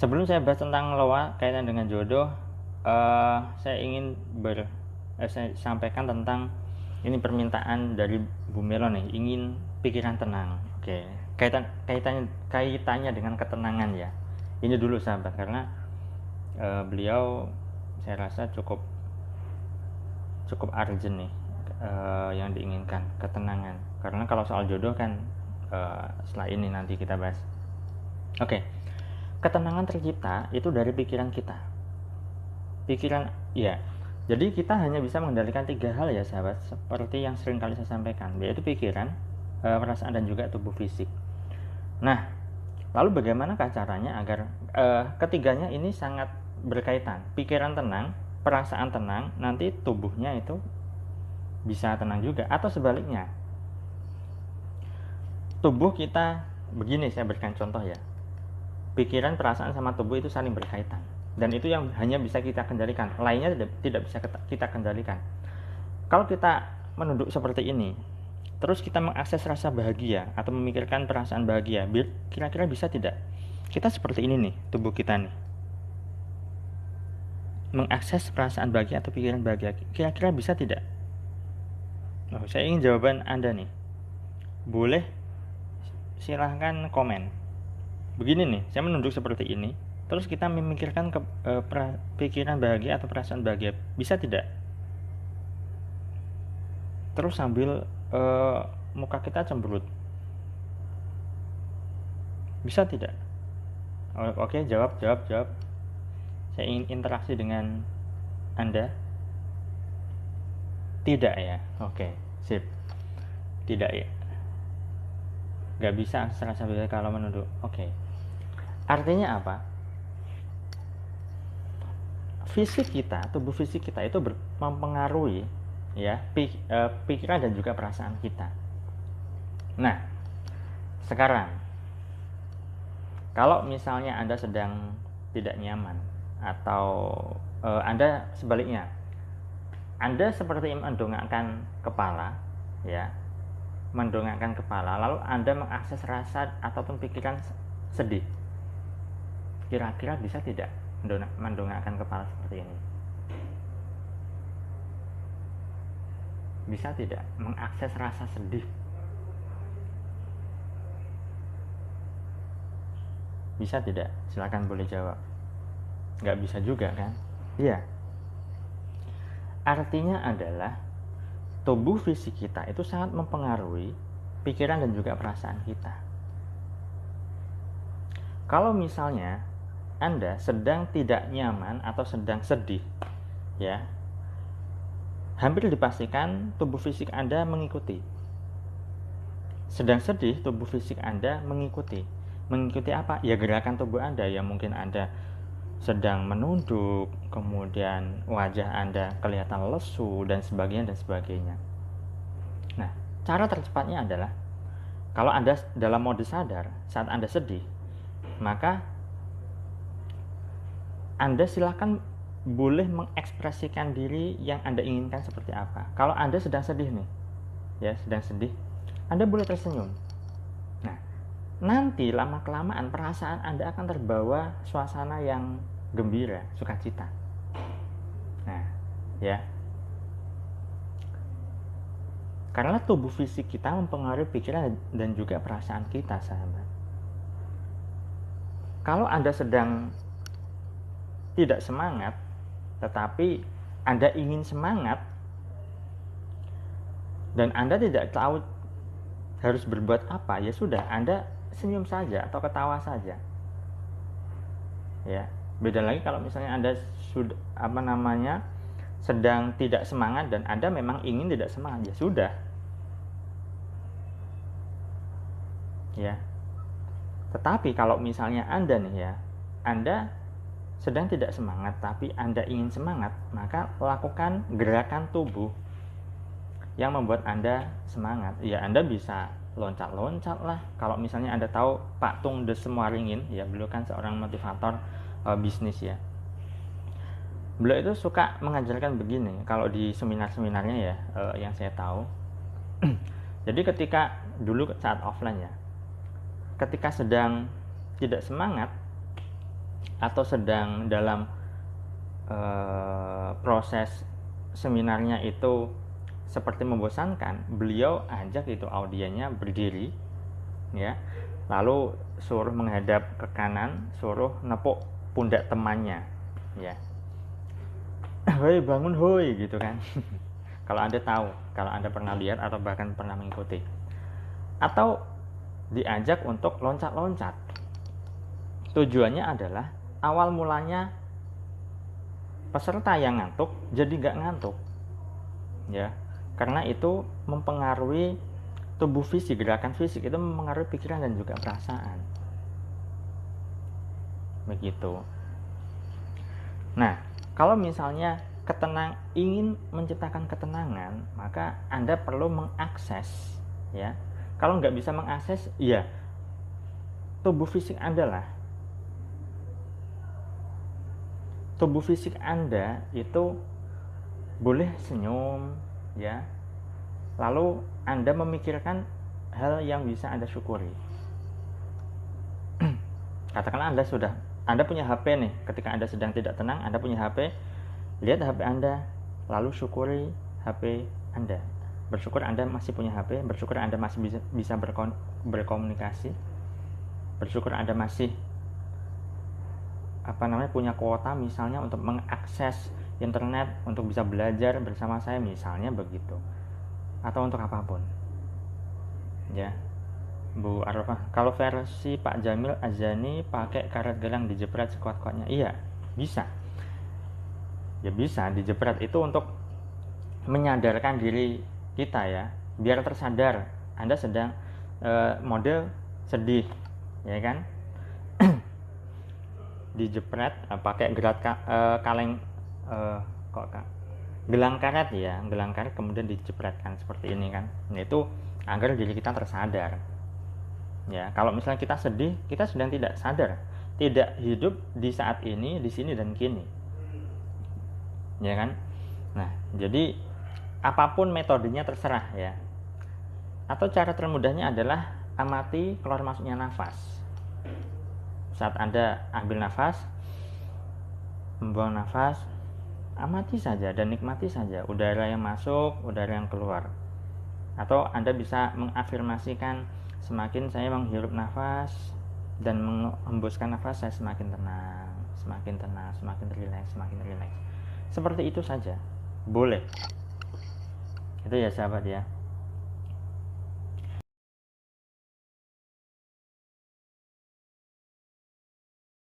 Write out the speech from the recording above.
sebelum saya bahas tentang loa kaitan dengan jodoh uh, saya ingin ber uh, saya sampaikan tentang ini permintaan dari Bu Melo nih ingin pikiran tenang. Oke kaitan kaitannya kaitannya dengan ketenangan ya. Ini dulu sahabat karena uh, beliau saya rasa cukup cukup urgent nih uh, yang diinginkan ketenangan. Karena kalau soal jodoh kan uh, setelah ini nanti kita bahas. Oke okay ketenangan tercipta itu dari pikiran kita. Pikiran ya jadi kita hanya bisa mengendalikan tiga hal ya sahabat seperti yang sering kali saya sampaikan yaitu pikiran eh, perasaan dan juga tubuh fisik. Nah lalu bagaimana caranya agar uh, ketiganya ini sangat berkaitan? Pikiran tenang perasaan tenang nanti tubuhnya itu bisa tenang juga. Atau sebaliknya tubuh kita begini saya berikan contoh ya pikiran, perasaan sama tubuh itu saling berkaitan. Dan itu yang hanya bisa kita kendalikan. Lainnya tidak, tidak bisa kita kendalikan. Kalau kita menunduk seperti ini, terus kita mengakses rasa bahagia atau memikirkan perasaan bahagia, kira-kira bisa tidak? Kita seperti ini nih, tubuh kita nih. Mengakses perasaan bahagia atau pikiran bahagia, kira-kira bisa tidak? Oh, saya ingin jawaban Anda nih. Boleh silahkan komen begini nih saya menunduk seperti ini. Terus kita memikirkan ke, e, pra, pikiran bahagia atau perasaan bahagia bisa tidak? Terus sambil e, muka kita cemberut. Bisa tidak? Oke jawab jawab jawab. Saya ingin interaksi dengan anda. Tidak ya? Oke sip. Tidak ya? Nggak bisa serasa bisa kalau menunduk. Oke Artinya apa? Fisik kita, tubuh fisik kita itu mempengaruhi ya pik, e, pikiran dan juga perasaan kita. Nah, sekarang kalau misalnya Anda sedang tidak nyaman atau e, Anda sebaliknya Anda seperti mendongakkan kepala ya mendongakkan kepala lalu Anda mengakses rasa ataupun pikiran sedih kira-kira bisa tidak mendongakkan kepala seperti ini? Bisa tidak mengakses rasa sedih? Bisa tidak? Silahkan boleh jawab. Nggak bisa juga kan? Iya. Artinya adalah tubuh fisik kita itu sangat mempengaruhi pikiran dan juga perasaan kita. Kalau misalnya anda sedang tidak nyaman atau sedang sedih, ya, hampir dipastikan tubuh fisik Anda mengikuti. Sedang sedih, tubuh fisik Anda mengikuti. Mengikuti apa? Ya gerakan tubuh Anda yang mungkin Anda sedang menunduk, kemudian wajah Anda kelihatan lesu dan sebagainya dan sebagainya. Nah, cara tercepatnya adalah kalau Anda dalam mode sadar saat Anda sedih, maka anda silahkan boleh mengekspresikan diri yang Anda inginkan seperti apa. Kalau Anda sedang sedih nih, ya sedang sedih, Anda boleh tersenyum. Nah, nanti lama kelamaan perasaan Anda akan terbawa suasana yang gembira, sukacita. Nah, ya. Karena tubuh fisik kita mempengaruhi pikiran dan juga perasaan kita, sahabat. Kalau Anda sedang tidak semangat, tetapi Anda ingin semangat dan Anda tidak tahu harus berbuat apa, ya sudah, Anda senyum saja atau ketawa saja. Ya, beda lagi kalau misalnya Anda sudah apa namanya sedang tidak semangat dan Anda memang ingin tidak semangat, ya sudah. Ya. Tetapi kalau misalnya Anda nih ya, Anda sedang tidak semangat tapi Anda ingin semangat, maka lakukan gerakan tubuh yang membuat Anda semangat. Ya, Anda bisa loncat-loncat lah. Kalau misalnya Anda tahu Pak Tung de Semuaringin, ya beliau kan seorang motivator uh, bisnis ya. Beliau itu suka mengajarkan begini, kalau di seminar-seminarnya ya uh, yang saya tahu. Jadi ketika dulu saat offline ya, ketika sedang tidak semangat, atau sedang dalam uh, proses seminarnya itu seperti membosankan, beliau ajak itu audiennya berdiri, ya, lalu suruh menghadap ke kanan, suruh nepuk pundak temannya, ya, hoi bangun hoi gitu kan, kalau anda tahu, kalau anda pernah lihat atau bahkan pernah mengikuti, atau diajak untuk loncat-loncat, tujuannya adalah awal mulanya peserta yang ngantuk jadi nggak ngantuk ya. Karena itu mempengaruhi tubuh fisik gerakan fisik itu mempengaruhi pikiran dan juga perasaan. Begitu. Nah kalau misalnya ketenang ingin menciptakan ketenangan maka anda perlu mengakses ya. Kalau nggak bisa mengakses ya tubuh fisik anda lah tubuh fisik Anda itu boleh senyum ya. Lalu Anda memikirkan hal yang bisa Anda syukuri. Katakanlah Anda sudah Anda punya HP nih, ketika Anda sedang tidak tenang, Anda punya HP, lihat HP Anda, lalu syukuri HP Anda. Bersyukur Anda masih punya HP, bersyukur Anda masih bisa, bisa berkomunikasi, bersyukur Anda masih apa namanya punya kuota misalnya untuk mengakses internet untuk bisa belajar bersama saya misalnya begitu. Atau untuk apa pun. Ya. Bu Arafah kalau versi Pak Jamil Azani pakai karet gelang dijepret sekuat-kuatnya? Iya bisa. Ya bisa dijepret. Itu untuk menyadarkan diri kita ya biar tersadar. Anda sedang uh, mode sedih ya kan dijepret uh, pakai gerat ka, uh, kaleng uh, kok kak gelang karet ya gelang karet kemudian dijepretkan seperti ini kan. Nah, itu agar diri kita tersadar. Ya kalau misalnya kita sedih kita sedang tidak sadar tidak hidup di saat ini di sini dan kini. Ya kan? Nah jadi apa pun metodenya terserah ya. Atau cara termudahnya adalah amati keluar masuknya nafas saat Anda ambil nafas, membuang nafas, amati saja dan nikmati saja udara yang masuk, udara yang keluar. Atau Anda bisa mengafirmasikan semakin saya menghirup nafas dan menghembuskan nafas saya semakin tenang, semakin tenang, semakin rileks, semakin rileks. Seperti itu saja. Boleh. Itu ya sahabat ya.